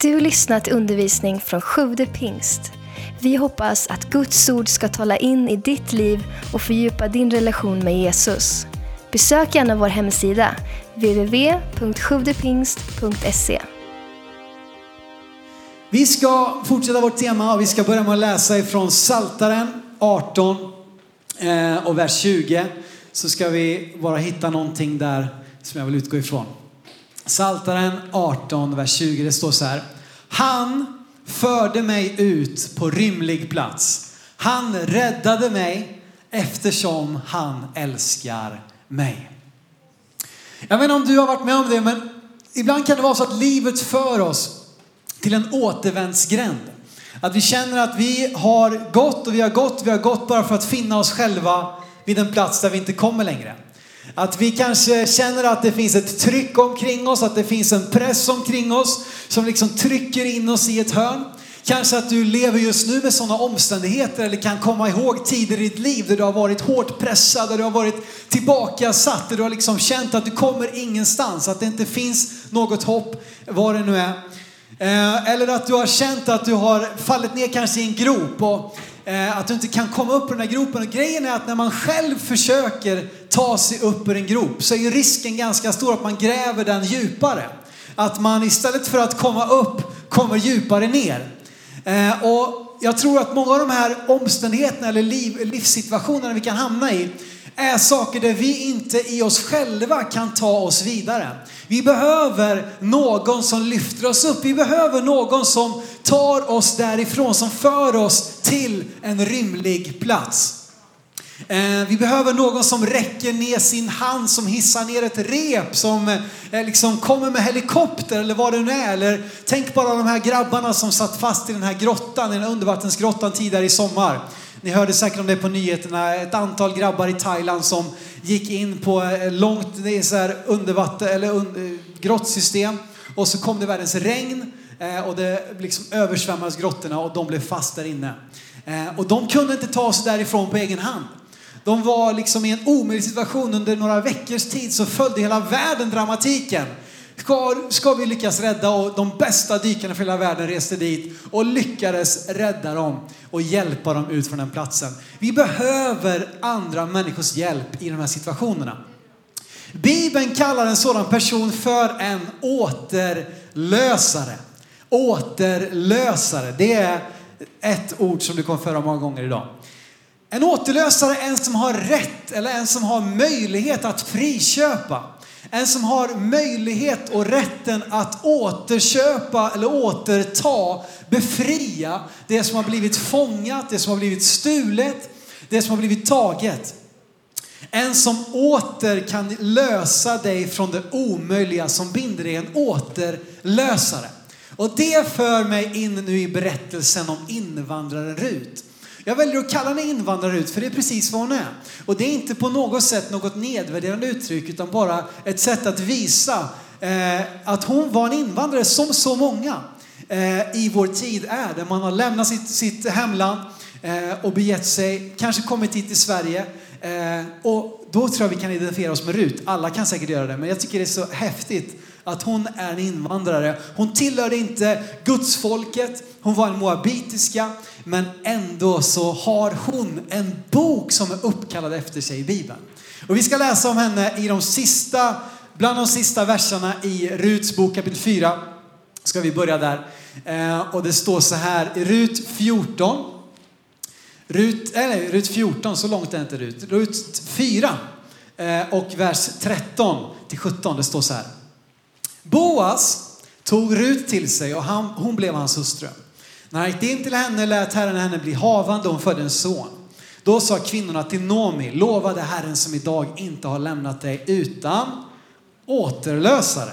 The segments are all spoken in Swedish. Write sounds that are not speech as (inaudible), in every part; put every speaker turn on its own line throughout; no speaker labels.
Du har lyssnat till undervisning från Sjude pingst. Vi hoppas att Guds ord ska tala in i ditt liv och fördjupa din relation med Jesus. Besök gärna vår hemsida, www.sjuvdepingst.se.
Vi ska fortsätta vårt tema och vi ska börja med att läsa ifrån Saltaren 18 eh, och vers 20. Så ska vi bara hitta någonting där som jag vill utgå ifrån. Saltaren 18, vers 20, det står så här. Han förde mig ut på rymlig plats. Han räddade mig eftersom han älskar mig. Jag vet inte om du har varit med om det, men ibland kan det vara så att livet för oss till en återvändsgränd. Att vi känner att vi har gått och vi har gått, vi har gått bara för att finna oss själva vid en plats där vi inte kommer längre. Att vi kanske känner att det finns ett tryck omkring oss, att det finns en press omkring oss som liksom trycker in oss i ett hörn. Kanske att du lever just nu med sådana omständigheter eller kan komma ihåg tider i ditt liv där du har varit hårt pressad, där du har varit tillbakasatt, där du har liksom känt att du kommer ingenstans, att det inte finns något hopp, vad det nu är. Eh, eller att du har känt att du har fallit ner kanske i en grop och eh, att du inte kan komma upp ur den här gropen. Och grejen är att när man själv försöker ta sig upp ur en grop så är ju risken ganska stor att man gräver den djupare. Att man istället för att komma upp kommer djupare ner. Eh, och jag tror att många av de här omständigheterna eller liv, livssituationerna vi kan hamna i är saker där vi inte i oss själva kan ta oss vidare. Vi behöver någon som lyfter oss upp. Vi behöver någon som tar oss därifrån, som för oss till en rymlig plats. Eh, vi behöver någon som räcker ner sin hand, som hissar ner ett rep, som eh, liksom kommer med helikopter eller vad det nu är. Eller tänk bara de här grabbarna som satt fast i den här grottan, i den här undervattensgrottan tidigare i sommar. Ni hörde säkert om det på nyheterna. Ett antal grabbar i Thailand som gick in på eh, långt, så här undervatten eller un, eh, grottsystem. Och så kom det världens regn eh, och det liksom översvämmades grottorna och de blev fast där inne. Och de kunde inte ta sig därifrån på egen hand. De var liksom i en omöjlig situation under några veckors tid så följde hela världen dramatiken. Ska, ska vi lyckas rädda och de bästa dykarna för hela världen reste dit och lyckades rädda dem och hjälpa dem ut från den platsen. Vi behöver andra människors hjälp i de här situationerna. Bibeln kallar en sådan person för en återlösare. Återlösare, det är ett ord som du kommer föra många gånger idag. En återlösare är en som har rätt eller en som har möjlighet att friköpa. En som har möjlighet och rätten att återköpa eller återta, befria det som har blivit fångat, det som har blivit stulet, det som har blivit taget. En som åter kan lösa dig från det omöjliga som binder dig, en återlösare. Och det för mig in nu i berättelsen om invandraren Rut. Jag väljer att kalla henne invandrare ut för det är precis vad hon är. Och det är inte på något sätt något nedvärderande uttryck utan bara ett sätt att visa eh, att hon var en invandrare som så många eh, i vår tid är. Där man har lämnat sitt, sitt hemland eh, och begett sig, kanske kommit hit till Sverige. Eh, och då tror jag vi kan identifiera oss med Rut. Alla kan säkert göra det, men jag tycker det är så häftigt att hon är en invandrare. Hon tillhörde inte gudsfolket, hon var en moabitiska, men ändå så har hon en bok som är uppkallad efter sig i Bibeln. Och vi ska läsa om henne i de sista, bland de sista verserna i Ruts bok kapitel 4. Ska vi börja där. Eh, och det står så här i Rut 14. Rut, eh, eller Rut 14, så långt är inte Rut. Rut 4 eh, och vers 13 till 17. Det står så här. Boas tog Rut till sig och han, hon blev hans hustru. När han gick in till henne lät Herren henne bli havande och hon födde en son. Då sa kvinnorna till Nomi, lovade Herren som idag inte har lämnat dig utan återlösare.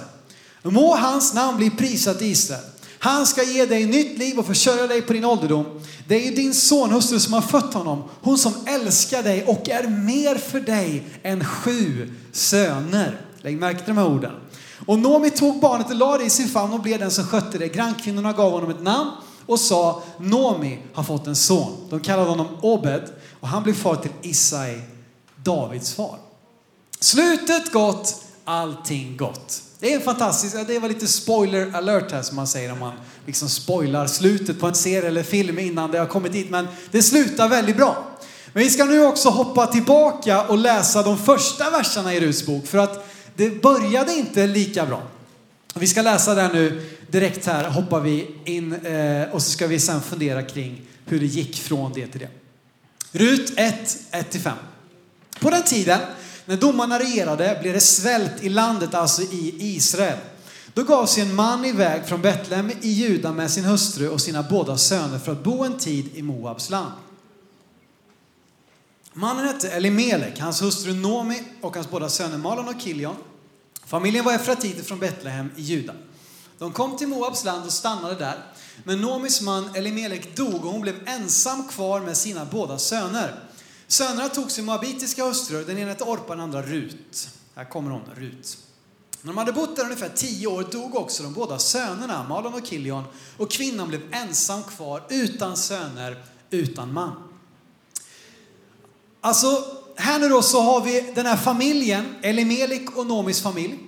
Må hans namn bli prisat i Israel. Han ska ge dig nytt liv och försörja dig på din ålderdom. Det är ju din sonhustru som har fött honom, hon som älskar dig och är mer för dig än sju söner. Lägg märke till de här orden. Och Nomi tog barnet och lade det i sin famn och blev den som skötte det. Grannkvinnorna gav honom ett namn och sa Nomi har fått en son. De kallade honom Obed och han blev far till Isai, Davids far. Slutet gott, allting gott. Det är fantastiskt, det var lite spoiler alert här som man säger om man liksom spoilar slutet på en serie eller film innan det har kommit dit. Men det slutar väldigt bra. Men vi ska nu också hoppa tillbaka och läsa de första verserna i Ruts bok för att det började inte lika bra. Vi ska läsa det nu direkt här, hoppar vi in eh, och så ska vi sen fundera kring hur det gick från det till det. Rut 1, 1-5. På den tiden när domarna regerade blev det svält i landet, alltså i Israel. Då gav sig en man iväg från Betlehem i Juda med sin hustru och sina båda söner för att bo en tid i Moabs land. Mannen hette Elimelek, hans hustru Nomi och hans båda söner Malon och Kilion. Familjen var efratiter från Betlehem i Juda. De kom till Moabs land och stannade där. Men Nomis man Elimelek dog och hon blev ensam kvar med sina båda söner. Sönerna tog sin moabitiska hustrur, den ena hette Orpa, den andra Rut. Här kommer hon, Rut. När de hade bott där ungefär tio år dog också de båda sönerna, Malon och Kilion, och kvinnan blev ensam kvar utan söner, utan man. Alltså, här nu då så har vi den här familjen, Elimelik och Nomis familj.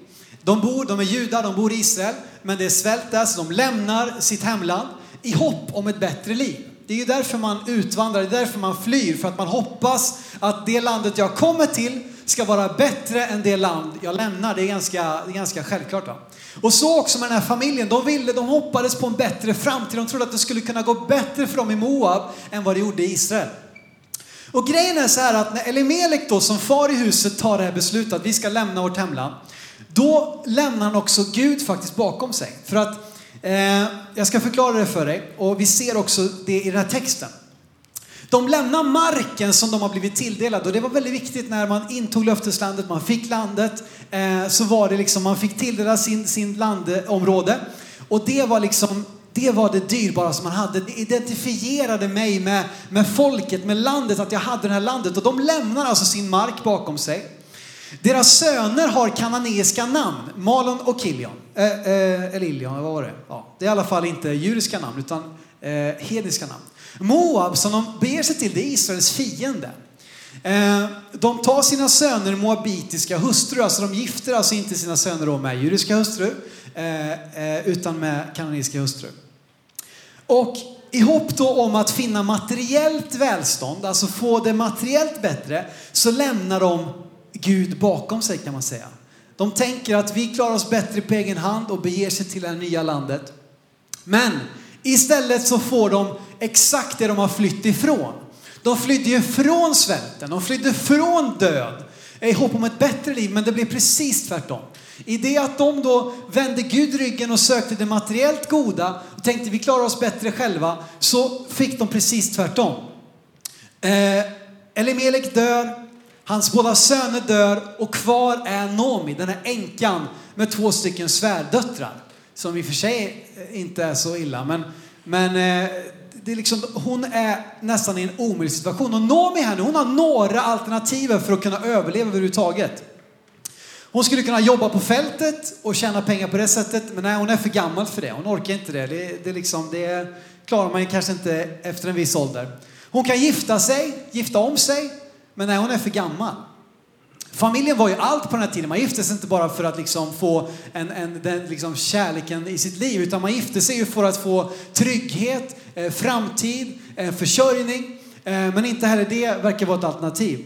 De bor, de är judar, de bor i Israel, men det är svält där så de lämnar sitt hemland i hopp om ett bättre liv. Det är ju därför man utvandrar, det är därför man flyr, för att man hoppas att det landet jag kommer till ska vara bättre än det land jag lämnar. Det är ganska, det är ganska självklart. Va? Och så också med den här familjen. De ville, de hoppades på en bättre framtid. De trodde att det skulle kunna gå bättre för dem i Moab än vad det gjorde i Israel. Och grejen är så här att när Elimelek då som far i huset tar det här beslutet att vi ska lämna vårt hemland. Då lämnar han också Gud faktiskt bakom sig. För att, eh, jag ska förklara det för dig och vi ser också det i den här texten. De lämnar marken som de har blivit tilldelade och det var väldigt viktigt när man intog löfteslandet, man fick landet, eh, så var det liksom, man fick tilldela sin, sin landområde. Och det var liksom det var det dyrbara som man hade. Det identifierade mig med, med folket, med landet, att jag hade det här landet. Och de lämnar alltså sin mark bakom sig. Deras söner har kananeiska namn, Malon och Kilion. Eh, eh, eller Ilion, vad var det? Ja, det är i alla fall inte judiska namn, utan eh, hedniska namn. Moab, som de beger sig till, det är Israels fiende. Eh, de tar sina söner moabitiska hustrur, alltså de gifter alltså inte sina söner med judiska hustrur, eh, eh, utan med kananeiska hustrur. Och i hopp då om att finna materiellt välstånd, alltså få det materiellt bättre, så lämnar de Gud bakom sig kan man säga. De tänker att vi klarar oss bättre på egen hand och beger sig till det här nya landet. Men istället så får de exakt det de har flytt ifrån. De flydde ju från svälten, de flydde från död i hopp om ett bättre liv, men det blev precis tvärtom. I det att de då vände Gud ryggen och sökte det materiellt goda och tänkte vi klarar oss bättre själva, så fick de precis tvärtom. Eh, Elimelek dör, hans båda söner dör och kvar är Nomi, den här änkan med två stycken svärdöttrar. Som i och för sig inte är så illa, men, men eh, det är liksom, hon är nästan i en omöjlig situation. Och Nomi här nu, hon har några alternativ för att kunna överleva överhuvudtaget. Hon skulle kunna jobba på fältet och tjäna pengar på det sättet, men nej, hon är för gammal för det. Hon orkar inte det. Det, det, liksom, det klarar man kanske inte efter en viss ålder. Hon kan gifta sig, gifta om sig, men nej, hon är för gammal. Familjen var ju allt på den här tiden. Man gifte sig inte bara för att liksom få en, en, den liksom kärleken i sitt liv, utan man gifte sig ju för att få trygghet, eh, framtid, eh, försörjning. Eh, men inte heller det verkar vara ett alternativ.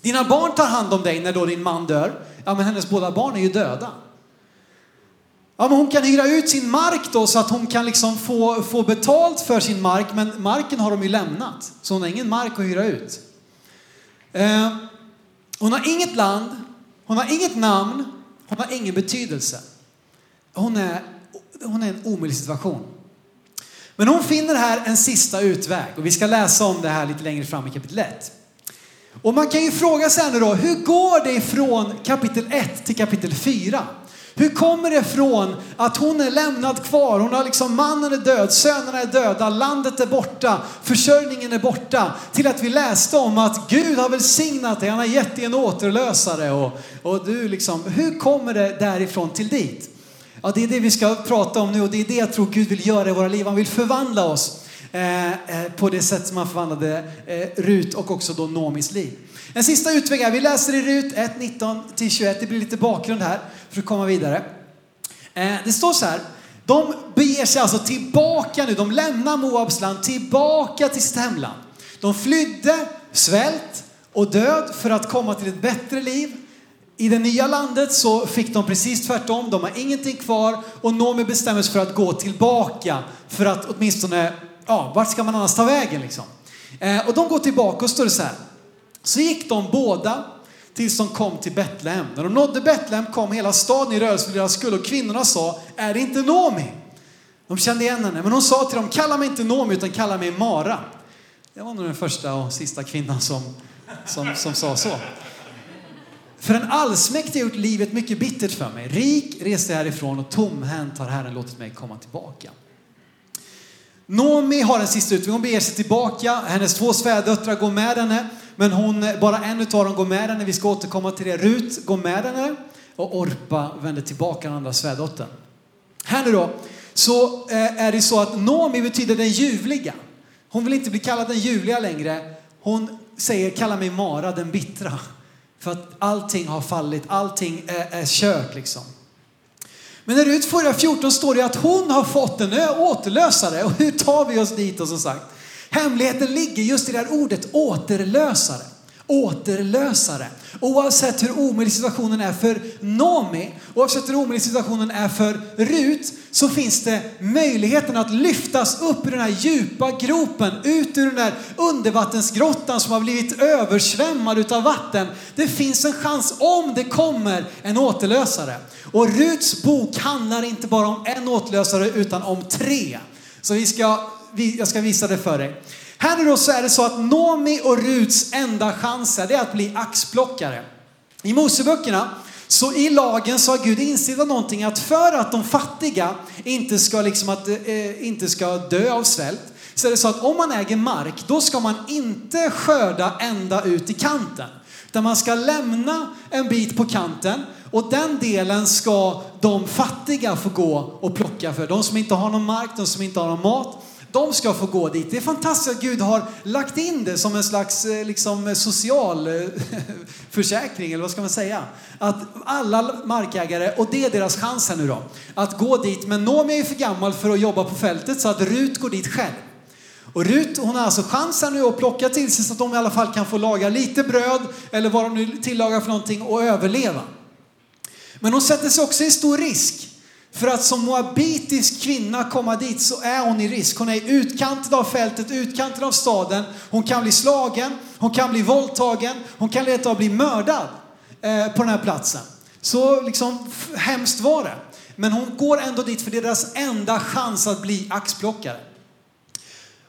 Dina barn tar hand om dig när då din man dör. Ja, men hennes båda barn är ju döda. Ja, men hon kan hyra ut sin mark då så att hon kan liksom få, få betalt för sin mark, men marken har de ju lämnat. Så hon har ingen mark att hyra ut. Eh, hon har inget land, hon har inget namn, hon har ingen betydelse. Hon är, hon är en omöjlig situation. Men hon finner här en sista utväg och vi ska läsa om det här lite längre fram i kapitel 1. Och man kan ju fråga sig nu då, hur går det ifrån kapitel 1 till kapitel 4? Hur kommer det från att hon är lämnad kvar? Hon har liksom, mannen är död, sönerna är döda, landet är borta, försörjningen är borta. Till att vi läste om att Gud har välsignat dig, han har gett dig en återlösare. Och, och du liksom, hur kommer det därifrån till dit? Ja, det är det vi ska prata om nu och det är det jag tror Gud vill göra i våra liv. Han vill förvandla oss eh, eh på det sätt som han förvandlade eh, Rut och också då Nomis liv. En sista utväg är, vi läser i Rut 1, 19-21, det blir lite bakgrund här för att komma vidare. Eh, det står så här, de beger sig alltså tillbaka nu, de lämnar Moabs land tillbaka till sitt hemland. De flydde svält och död för att komma till ett bättre liv. I det nya landet så fick de precis tvärtom, de har ingenting kvar och Noomi bestämmer sig för att gå tillbaka för att åtminstone, ja, vart ska man annars ta vägen liksom? Eh, och de går tillbaka och står det så här. Så gick de båda tills de kom till Betlehem. När de nådde Betlehem kom hela staden i rörelse för deras skull och kvinnorna sa, är det inte Noomi? De kände igen henne, men hon sa till dem, kalla mig inte Noomi utan kalla mig Mara. Det var nog den första och sista kvinnan som, som, som sa så. För den allsmäktige har gjort livet mycket bittert för mig. Rik reste jag härifrån och tomhänt har Herren låtit mig komma tillbaka. Nomi har en sista utväg. Hon beger sig tillbaka. Hennes två svärdöttrar går med henne. Men hon, bara en utav dem går med henne. Vi ska återkomma till det. Rut går med henne. Och Orpa vänder tillbaka den andra svärdottern. Här nu då, så eh, är det så att Nomi betyder den ljuvliga. Hon vill inte bli kallad den ljuvliga längre. Hon säger kalla mig Mara den bittra. För att allting har fallit, allting är, är kört liksom. Men när Rut 4.14 står det att hon har fått en återlösare. Och hur tar vi oss dit då som sagt? Hemligheten ligger just i det här ordet återlösare. Återlösare. Oavsett hur omöjlig situationen är för Nomi, oavsett hur omöjlig situationen är för Rut, så finns det möjligheten att lyftas upp ur den här djupa gropen, ut ur den där undervattensgrottan som har blivit översvämmad utav vatten. Det finns en chans om det kommer en återlösare. Och Ruts bok handlar inte bara om en återlösare utan om tre. Så vi ska, jag ska visa det för dig. Här nu då så är det så att Nomi och Ruts enda chans är att bli axplockare. I Moseböckerna så i lagen så har Gud instiftat någonting att för att de fattiga inte ska, liksom att, eh, inte ska dö av svält så är det så att om man äger mark då ska man inte skörda ända ut i kanten. Utan man ska lämna en bit på kanten och den delen ska de fattiga få gå och plocka för. De som inte har någon mark, de som inte har någon mat. De ska få gå dit. Det är fantastiskt att Gud har lagt in det som en slags eh, liksom, eh, social eh, (laughs) försäkring, eller vad ska man säga? Att alla markägare, och det är deras chans här nu då, att gå dit. Men Noomi är för gammal för att jobba på fältet så att Rut går dit själv. Och Rut hon har alltså chansen nu att plocka till sig så att de i alla fall kan få laga lite bröd eller vad de nu tillagar för någonting och överleva. Men hon sätter sig också i stor risk. För att som moabitisk kvinna komma dit så är hon i risk. Hon är i utkanten av fältet, utkanten av staden. Hon kan bli slagen, hon kan bli våldtagen, hon kan leta bli mördad eh, på den här platsen. Så liksom hemskt var det. Men hon går ändå dit för det är deras enda chans att bli axplockare.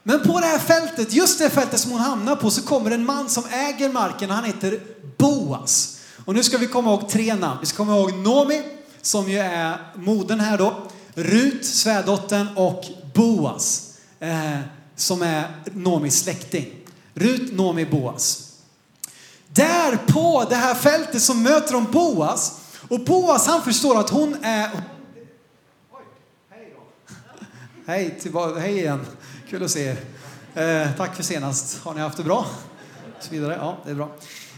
Men på det här fältet, just det fältet som hon hamnar på, så kommer en man som äger marken. Han heter Boas. Och nu ska vi komma ihåg tre namn. Vi ska komma ihåg Nomi, som ju är moden här då. Rut, svärdottern och Boas, eh, som är Nomis släkting. Rut, Nomi, Boas. Där på det här fältet så möter de Boas. Och Boas han förstår att hon är... Oj, hej då. Hej, tillbaka, hej igen. Kul att se er. Eh, tack för senast. Har ni haft det bra? Så vidare. Ja, det är bra.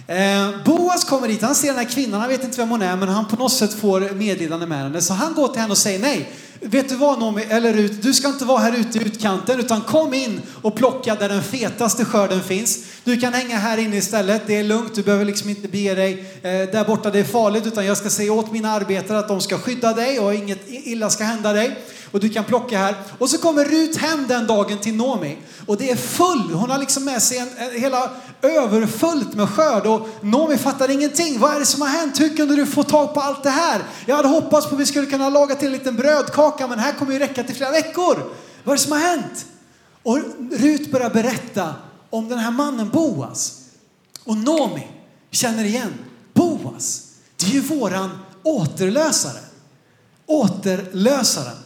Eh, Boas kommer dit, han ser den här kvinnan, han vet inte vem hon är, men han på något sätt får meddelande med henne. Så han går till henne och säger nej. Vet du vad Noomi, eller Rut, du ska inte vara här ute i utkanten utan kom in och plocka där den fetaste skörden finns. Du kan hänga här inne istället, det är lugnt, du behöver liksom inte bege dig eh, där borta, det är farligt utan jag ska säga åt mina arbetare att de ska skydda dig och inget illa ska hända dig och du kan plocka här. Och så kommer Rut hem den dagen till Nomi och det är full, hon har liksom med sig en, en, hela överfullt med skörd och Nomi fattar ingenting. Vad är det som har hänt? Hur kunde du få tag på allt det här? Jag hade hoppats på att vi skulle kunna laga till en liten brödkaka men här kommer ju räcka till flera veckor. Vad är det som har hänt? Och Rut börjar berätta om den här mannen Boas. Och Nomi känner igen Boas. Det är ju våran återlösare. Återlösaren.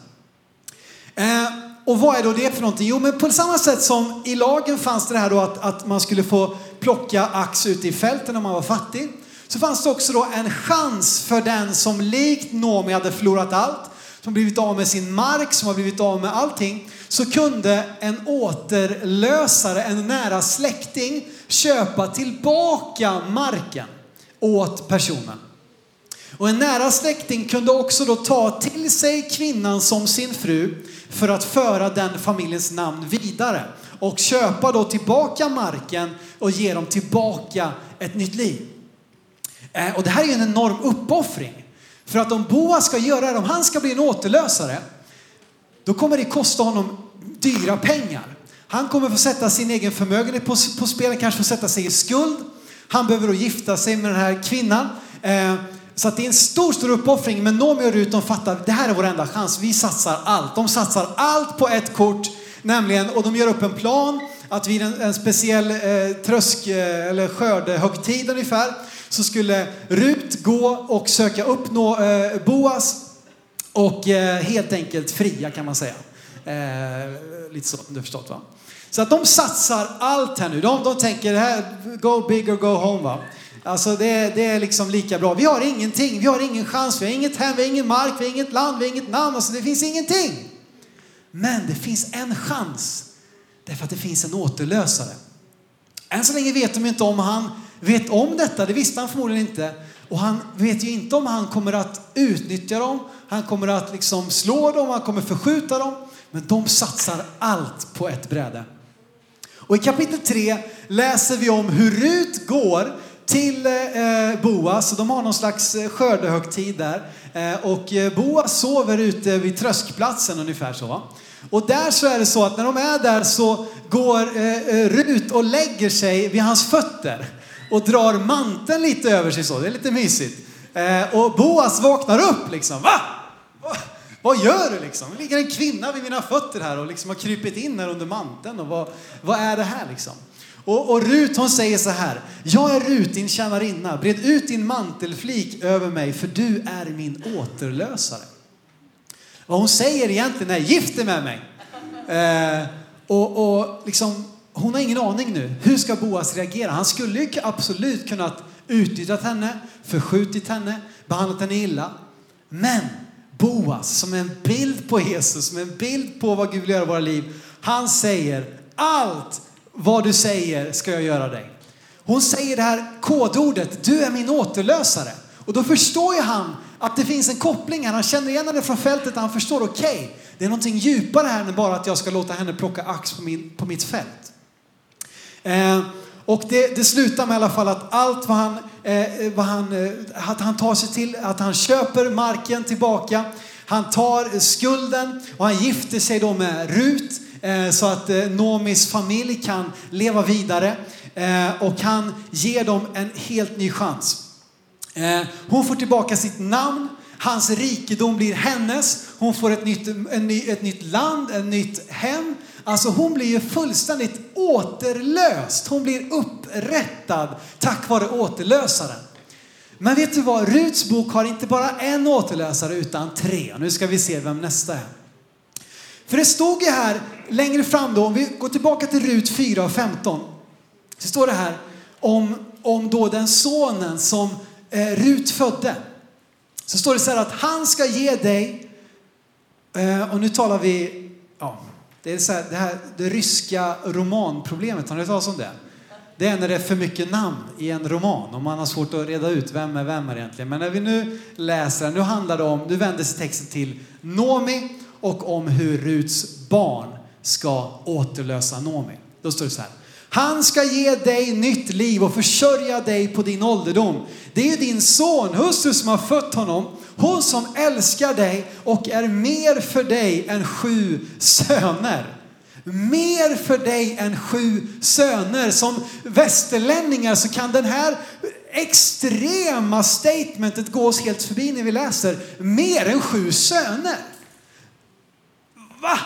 Eh, och vad är då det för någonting? Jo, men på samma sätt som i lagen fanns det här då att, att man skulle få plocka ax ute i fälten om man var fattig. Så fanns det också då en chans för den som likt Nomi hade förlorat allt, som blivit av med sin mark, som har blivit av med allting. Så kunde en återlösare, en nära släkting, köpa tillbaka marken åt personen. Och en nära släkting kunde också då ta till sig kvinnan som sin fru för att föra den familjens namn vidare och köpa då tillbaka marken och ge dem tillbaka ett nytt liv. Eh, och det här är ju en enorm uppoffring. För att om Boas ska göra det, om han ska bli en återlösare, då kommer det kosta honom dyra pengar. Han kommer få sätta sin egen förmögenhet på, på spel, kanske få sätta sig i skuld. Han behöver då gifta sig med den här kvinnan. Eh, så att det är en stor, stor uppoffring. Men Noomi och Rut de fattar, det här är vår enda chans. Vi satsar allt. De satsar allt på ett kort. Nämligen, och de gör upp en plan att vid en, en speciell eh, trösk eh, eller skördehögtid ungefär så skulle Rut gå och söka upp nå, eh, Boas och eh, helt enkelt fria kan man säga. Eh, lite så, du förstått va? Så att de satsar allt här nu. De, de tänker det här, go big or go home va. Alltså det, det är liksom lika bra. Vi har ingenting, vi har ingen chans, vi har inget hem, vi har ingen mark, vi har inget land, vi har inget namn. Alltså det finns ingenting. Men det finns en chans. Därför att det finns en återlösare. Än så länge vet de inte om han vet om detta, det visste han förmodligen inte. Och han vet ju inte om han kommer att utnyttja dem, han kommer att liksom slå dem, han kommer förskjuta dem. Men de satsar allt på ett bräde. Och i kapitel 3 läser vi om hur Rut går till eh, eh Boas. De har någon slags eh, skördehögtid där. Eh, och eh, Boas sover ute vid tröskplatsen ungefär så. Och där så är det så att när de är där så går eh, Rut och lägger sig vid hans fötter och drar manteln lite över sig så. Det är lite mysigt. Eh, och Boas vaknar upp liksom. Va? Va? Vad gör du liksom? Det ligger en kvinna vid mina fötter här och liksom har krypit in här under manteln. Och vad, vad är det här liksom? Och, och Rut hon säger så här. Jag är Rut, din tjänarinna. Bred ut din mantelflik över mig för du är min återlösare. Vad hon säger egentligen är gift dig med mig. Eh, och, och liksom, hon har ingen aning nu. Hur ska Boas reagera? Han skulle ju absolut kunnat utnyttjat henne, förskjutit henne, behandlat henne illa. Men Boas, som är en bild på Jesus, som är en bild på vad Gud vill göra i våra liv. Han säger allt vad du säger ska jag göra dig. Hon säger det här kodordet, du är min återlösare. Och då förstår ju han att det finns en koppling här. Han känner igen henne från fältet han förstår, okej, okay, det är någonting djupare här än bara att jag ska låta henne plocka ax på, min, på mitt fält. Eh, och det, det, slutar med i alla fall att allt vad han, eh, vad han, eh, att han tar sig till, att han köper marken tillbaka. Han tar skulden och han gifter sig då med Rut eh, så att eh, Nomis familj kan leva vidare. Eh, och han ger dem en helt ny chans. Eh, hon får tillbaka sitt namn. Hans rikedom blir hennes. Hon får ett nytt, en ny, ett nytt land, ett nytt hem. Alltså hon blir ju fullständigt återlöst. Hon blir upprättad tack vare återlösaren. Men vet du vad? Ruts bok har inte bara en återlösare utan tre. Nu ska vi se vem nästa är. För det stod ju här längre fram då, om vi går tillbaka till Rut 4 och 15. Så står det här om, om då den sonen som eh, Rut födde. Så står det så här att han ska ge dig, eh, och nu talar vi, ja, det är så här, det här det ryska romanproblemet, har ni hört talas om det? Det är när det är för mycket namn i en roman och man har svårt att reda ut vem är vem är egentligen. Men när vi nu läser, nu handlar det om, nu vänder sig texten till Nomi och om hur Ruts barn ska återlösa Nomi. Då står det så här. Han ska ge dig nytt liv och försörja dig på din ålderdom. Det är din son, hustru som har fött honom hon som älskar dig och är mer för dig än sju söner. Mer för dig än sju söner. Som västerlänningar så kan den här extrema statementet gå oss helt förbi när vi läser. Mer än sju söner. Va?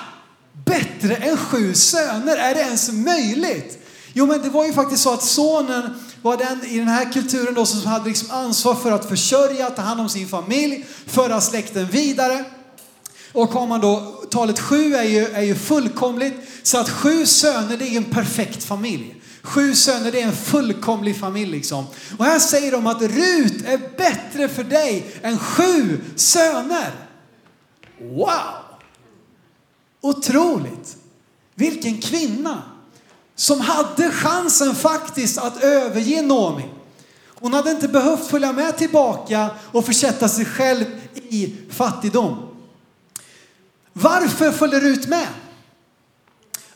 Bättre än sju söner? Är det ens möjligt? Jo, men det var ju faktiskt så att sonen var den i den här kulturen då som hade liksom ansvar för att försörja, ta hand om sin familj, föra släkten vidare. Och har man då, talet sju är ju, är ju fullkomligt, så att sju söner det är en perfekt familj. Sju söner det är en fullkomlig familj liksom. Och här säger de att Rut är bättre för dig än sju söner. Wow! Otroligt! Vilken kvinna! Som hade chansen faktiskt att överge Naomi. Hon hade inte behövt följa med tillbaka och försätta sig själv i fattigdom. Varför följer Rut med?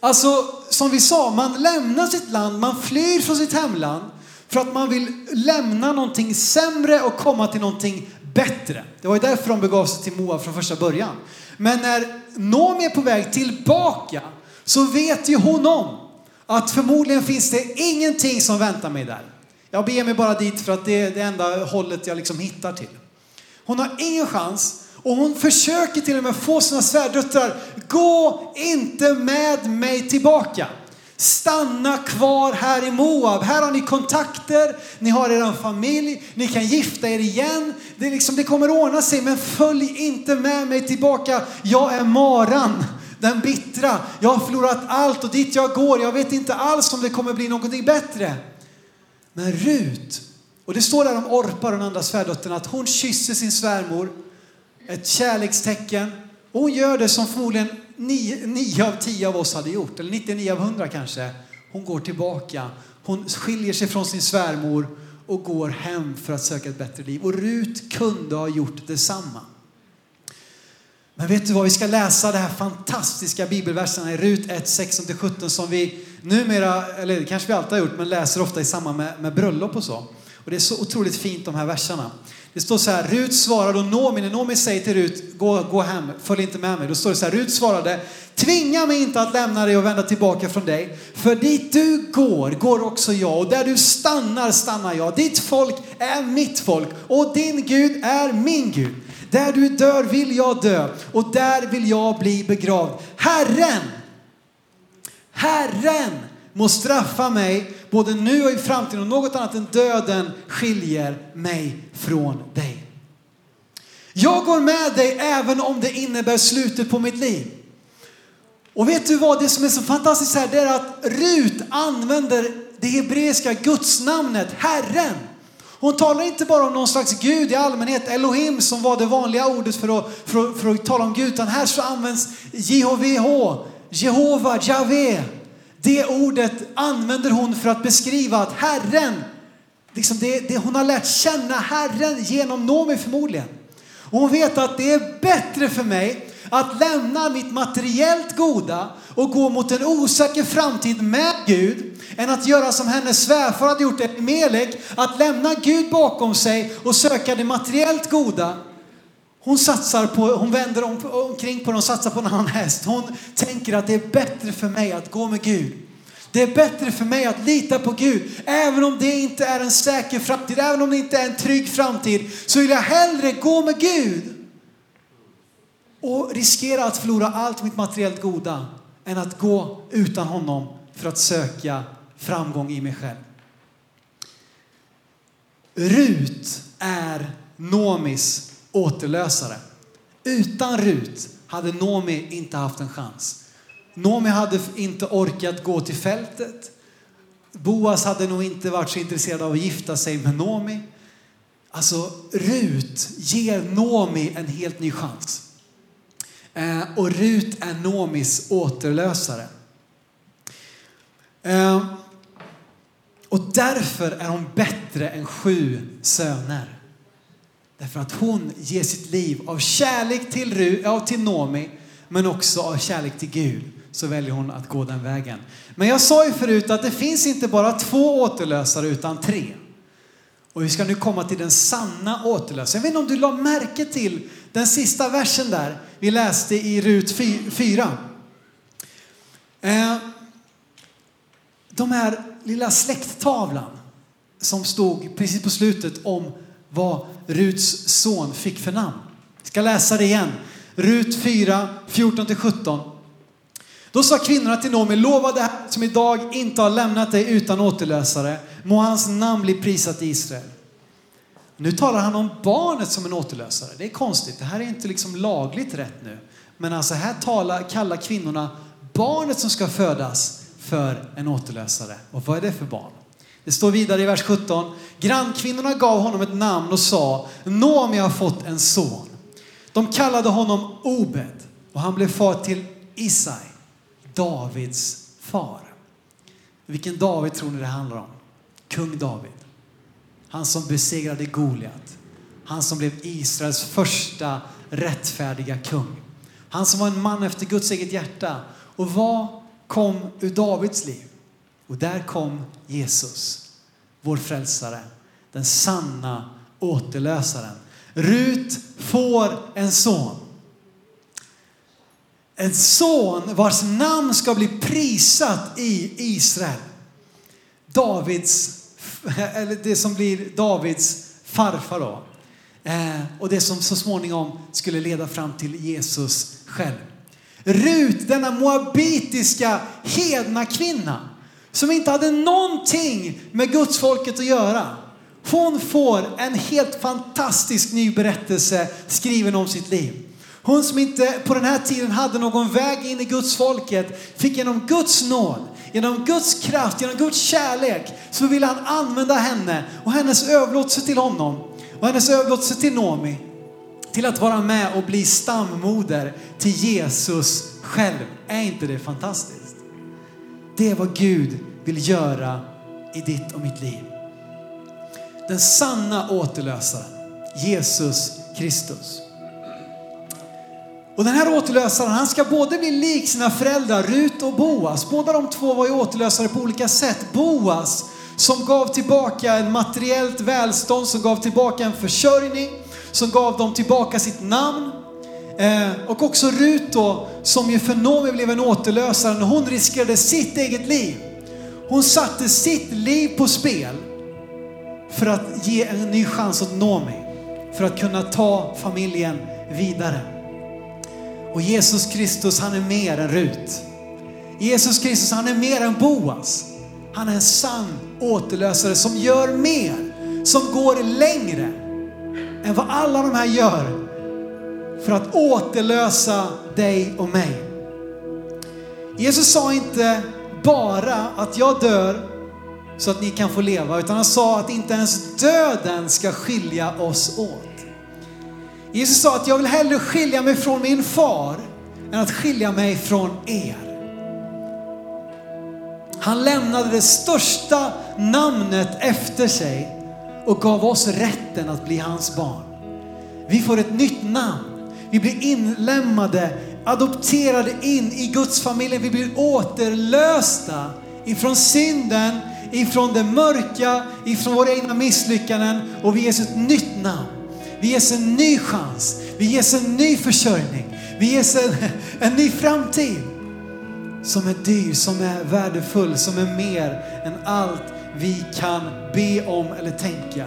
Alltså, som vi sa, man lämnar sitt land, man flyr från sitt hemland för att man vill lämna någonting sämre och komma till någonting bättre. Det var ju därför de begav sig till Moab från första början. Men när Noomi är på väg tillbaka så vet ju hon om att förmodligen finns det ingenting som väntar mig där. Jag beger mig bara dit för att det är det enda hållet jag liksom hittar till. Hon har ingen chans och hon försöker till och med få sina svärdöttrar, gå inte med mig tillbaka. Stanna kvar här i Moab. Här har ni kontakter, ni har er familj, ni kan gifta er igen. Det, liksom, det kommer ordna sig, men följ inte med mig tillbaka. Jag är maran, den bittra. Jag har förlorat allt och dit jag går, jag vet inte alls om det kommer bli någonting bättre. Men Rut, och det står där om Orpa, den andra svärdottern, att hon kysser sin svärmor, ett kärlekstecken. Och hon gör det som förmodligen nio, nio av tio av oss hade gjort, eller 99 av 100 kanske. Hon går tillbaka, hon skiljer sig från sin svärmor och går hem för att söka ett bättre liv. Och Rut kunde ha gjort detsamma. Men vet du vad, vi ska läsa de här fantastiska bibelverserna i Rut 1, 16-17 som vi numera, eller det kanske vi alltid har gjort, men läser ofta i samband med, med bröllop och så. Och det är så otroligt fint de här verserna. Det står så här, Rut svarade och Noomi, när Noomi säger till Rut, gå, gå hem, följ inte med mig. Då står det så här, Rut svarade, tvinga mig inte att lämna dig och vända tillbaka från dig. För dit du går, går också jag. Och där du stannar, stannar jag. Ditt folk är mitt folk och din Gud är min Gud. Där du dör vill jag dö och där vill jag bli begravd. Herren, Herren må straffa mig både nu och i framtiden och något annat än döden skiljer mig från dig. Jag går med dig även om det innebär slutet på mitt liv. Och vet du vad, det som är så fantastiskt här, det är att Rut använder det hebreiska gudsnamnet Herren. Hon talar inte bara om någon slags gud i allmänhet, Elohim som var det vanliga ordet för att, för att, för att tala om Gud, utan här så används JHVH, Jehova, Javé. Det ordet använder hon för att beskriva att Herren, liksom det, det, hon har lärt känna Herren genom Nomi förmodligen. Och hon vet att det är bättre för mig att lämna mitt materiellt goda och gå mot en osäker framtid med Gud än att göra som hennes svärfar hade gjort, Melek, att lämna Gud bakom sig och söka det materiellt goda. Hon satsar på, hon vänder om, omkring på det och satsar på en annan häst. Hon tänker att det är bättre för mig att gå med Gud. Det är bättre för mig att lita på Gud. Även om det inte är en säker framtid, även om det inte är en trygg framtid, så vill jag hellre gå med Gud och riskera att förlora allt mitt materiellt goda än att gå utan honom för att söka framgång i mig själv. Rut är Nomis återlösare. Utan Rut hade Nomi inte haft en chans. Nomi hade inte orkat gå till fältet. Boas hade nog inte varit så intresserad av att gifta sig med Nomi. Alltså, Rut ger Nomi en helt ny chans. Eh, och Rut är Nomis återlösare. Eh, och därför är hon bättre än sju söner. Därför att hon ger sitt liv av kärlek till, Ru, ja, till Nomi, men också av kärlek till Gud. Så väljer hon att gå den vägen. Men jag sa ju förut att det finns inte bara två återlösare utan tre. Och vi ska nu komma till den sanna återlösaren. Jag vet inte om du la märke till den sista versen där vi läste i Rut 4. Eh, de här lilla släkttavlan som stod precis på slutet om vad Ruts son fick för namn. Jag ska läsa det igen. Rut 4, 14-17. Då sa kvinnorna till Noomi, lova det här som idag inte har lämnat dig utan återlösare. Må hans namn bli prisat i Israel. Nu talar han om barnet som en återlösare. Det är konstigt. Det här är inte liksom lagligt rätt nu. Men alltså här talar, kallar kvinnorna barnet som ska födas för en återlösare. Och vad är det för barn? Det står vidare i vers 17. Grannkvinnorna gav honom ett namn och sa, Noomi har fått en son. De kallade honom Obed och han blev far till Isai, Davids far. Vilken David tror ni det handlar om? Kung David. Han som besegrade Goliat. Han som blev Israels första rättfärdiga kung. Han som var en man efter Guds eget hjärta. Och vad kom ur Davids liv? Och där kom Jesus, vår frälsare, den sanna återlösaren. Rut får en son. En son vars namn ska bli prisat i Israel. Davids, (laughs) eller det som blir Davids farfar då. Eh, och det som så småningom skulle leda fram till Jesus själv. Rut, denna moabitiska hedna kvinna som inte hade någonting med Guds folket att göra. Hon får en helt fantastisk ny berättelse skriven om sitt liv. Hon som inte på den här tiden hade någon väg in i Guds folket fick genom Guds nåd, genom Guds kraft, genom Guds kärlek så vill han använda henne och hennes överlåtelse till honom och hennes överlåtelse till Nomi till att vara med och bli stammoder till Jesus själv. Är inte det fantastiskt? Det är vad Gud vill göra i ditt och mitt liv. Den sanna återlösaren, Jesus Kristus. Och den här återlösaren, han ska både bli lik sina föräldrar Rut och Boas. Båda de två var ju återlösare på olika sätt. Boas som gav tillbaka en materiellt välstånd, som gav tillbaka en försörjning, som gav dem tillbaka sitt namn. Eh, och också Rut då, som ju för Noomi blev en återlösare när hon riskerade sitt eget liv. Hon satte sitt liv på spel för att ge en ny chans åt Noomi, för att kunna ta familjen vidare. Och Jesus Kristus, han är mer än Rut. Jesus Kristus, han är mer än Boas. Han är en sann återlösare som gör mer, som går längre än vad alla de här gör för att återlösa dig och mig. Jesus sa inte bara att jag dör så att ni kan få leva, utan han sa att inte ens döden ska skilja oss åt. Jesus sa att jag vill hellre skilja mig från min far än att skilja mig från er. Han lämnade det största namnet efter sig och gav oss rätten att bli hans barn. Vi får ett nytt namn. Vi blir inlämnade, adopterade in i Guds familj. Vi blir återlösta ifrån synden, ifrån det mörka, ifrån våra egna misslyckanden och vi ges ett nytt namn. Vi ges en ny chans. Vi ges en ny försörjning. Vi ges en, en ny framtid som är dyr, som är värdefull, som är mer än allt vi kan be om eller tänka.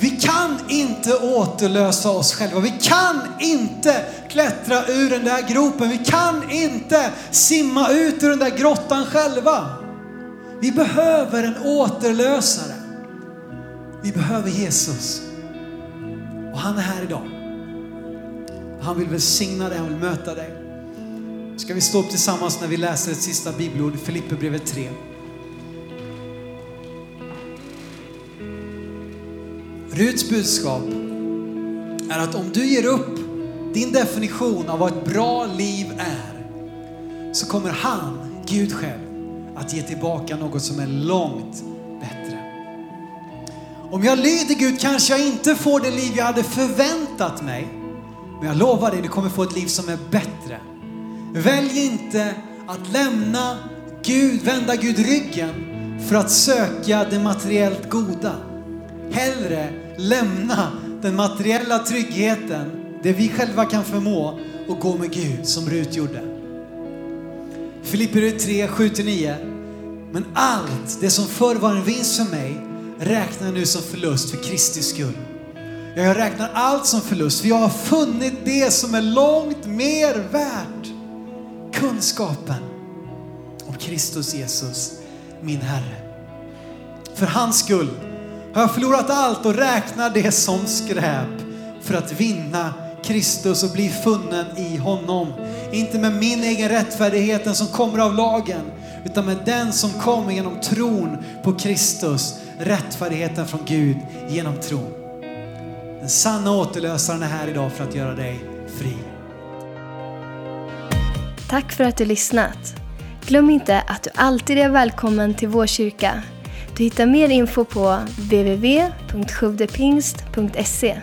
Vi kan inte återlösa oss själva. Vi kan inte klättra ur den där gropen. Vi kan inte simma ut ur den där grottan själva. Vi behöver en återlösare. Vi behöver Jesus. Och han är här idag. Han vill välsigna dig, han vill möta dig. Ska vi stå upp tillsammans när vi läser ett sista bibelord, Filipperbrevet 3. Ruts budskap är att om du ger upp din definition av vad ett bra liv är, så kommer han, Gud själv, att ge tillbaka något som är långt. Om jag lyder Gud kanske jag inte får det liv jag hade förväntat mig, men jag lovar dig, du kommer få ett liv som är bättre. Välj inte att lämna Gud, vända Gud ryggen för att söka det materiellt goda. Hellre lämna den materiella tryggheten, det vi själva kan förmå och gå med Gud som Rut gjorde. Filipper 3, 7-9. Men allt det som förr var en vinst för mig räknar jag nu som förlust för Kristi skull. Jag räknar allt som förlust för jag har funnit det som är långt mer värt. Kunskapen om Kristus Jesus, min Herre. För hans skull har jag förlorat allt och räknar det som skräp för att vinna Kristus och bli funnen i honom. Inte med min egen rättfärdighet som kommer av lagen, utan med den som kommer genom tron på Kristus, rättfärdigheten från Gud genom tron. Den sanna återlösaren är här idag för att göra dig fri.
Tack för att du lyssnat. Glöm inte att du alltid är välkommen till vår kyrka. Du hittar mer info på www.sjuvdepingst.se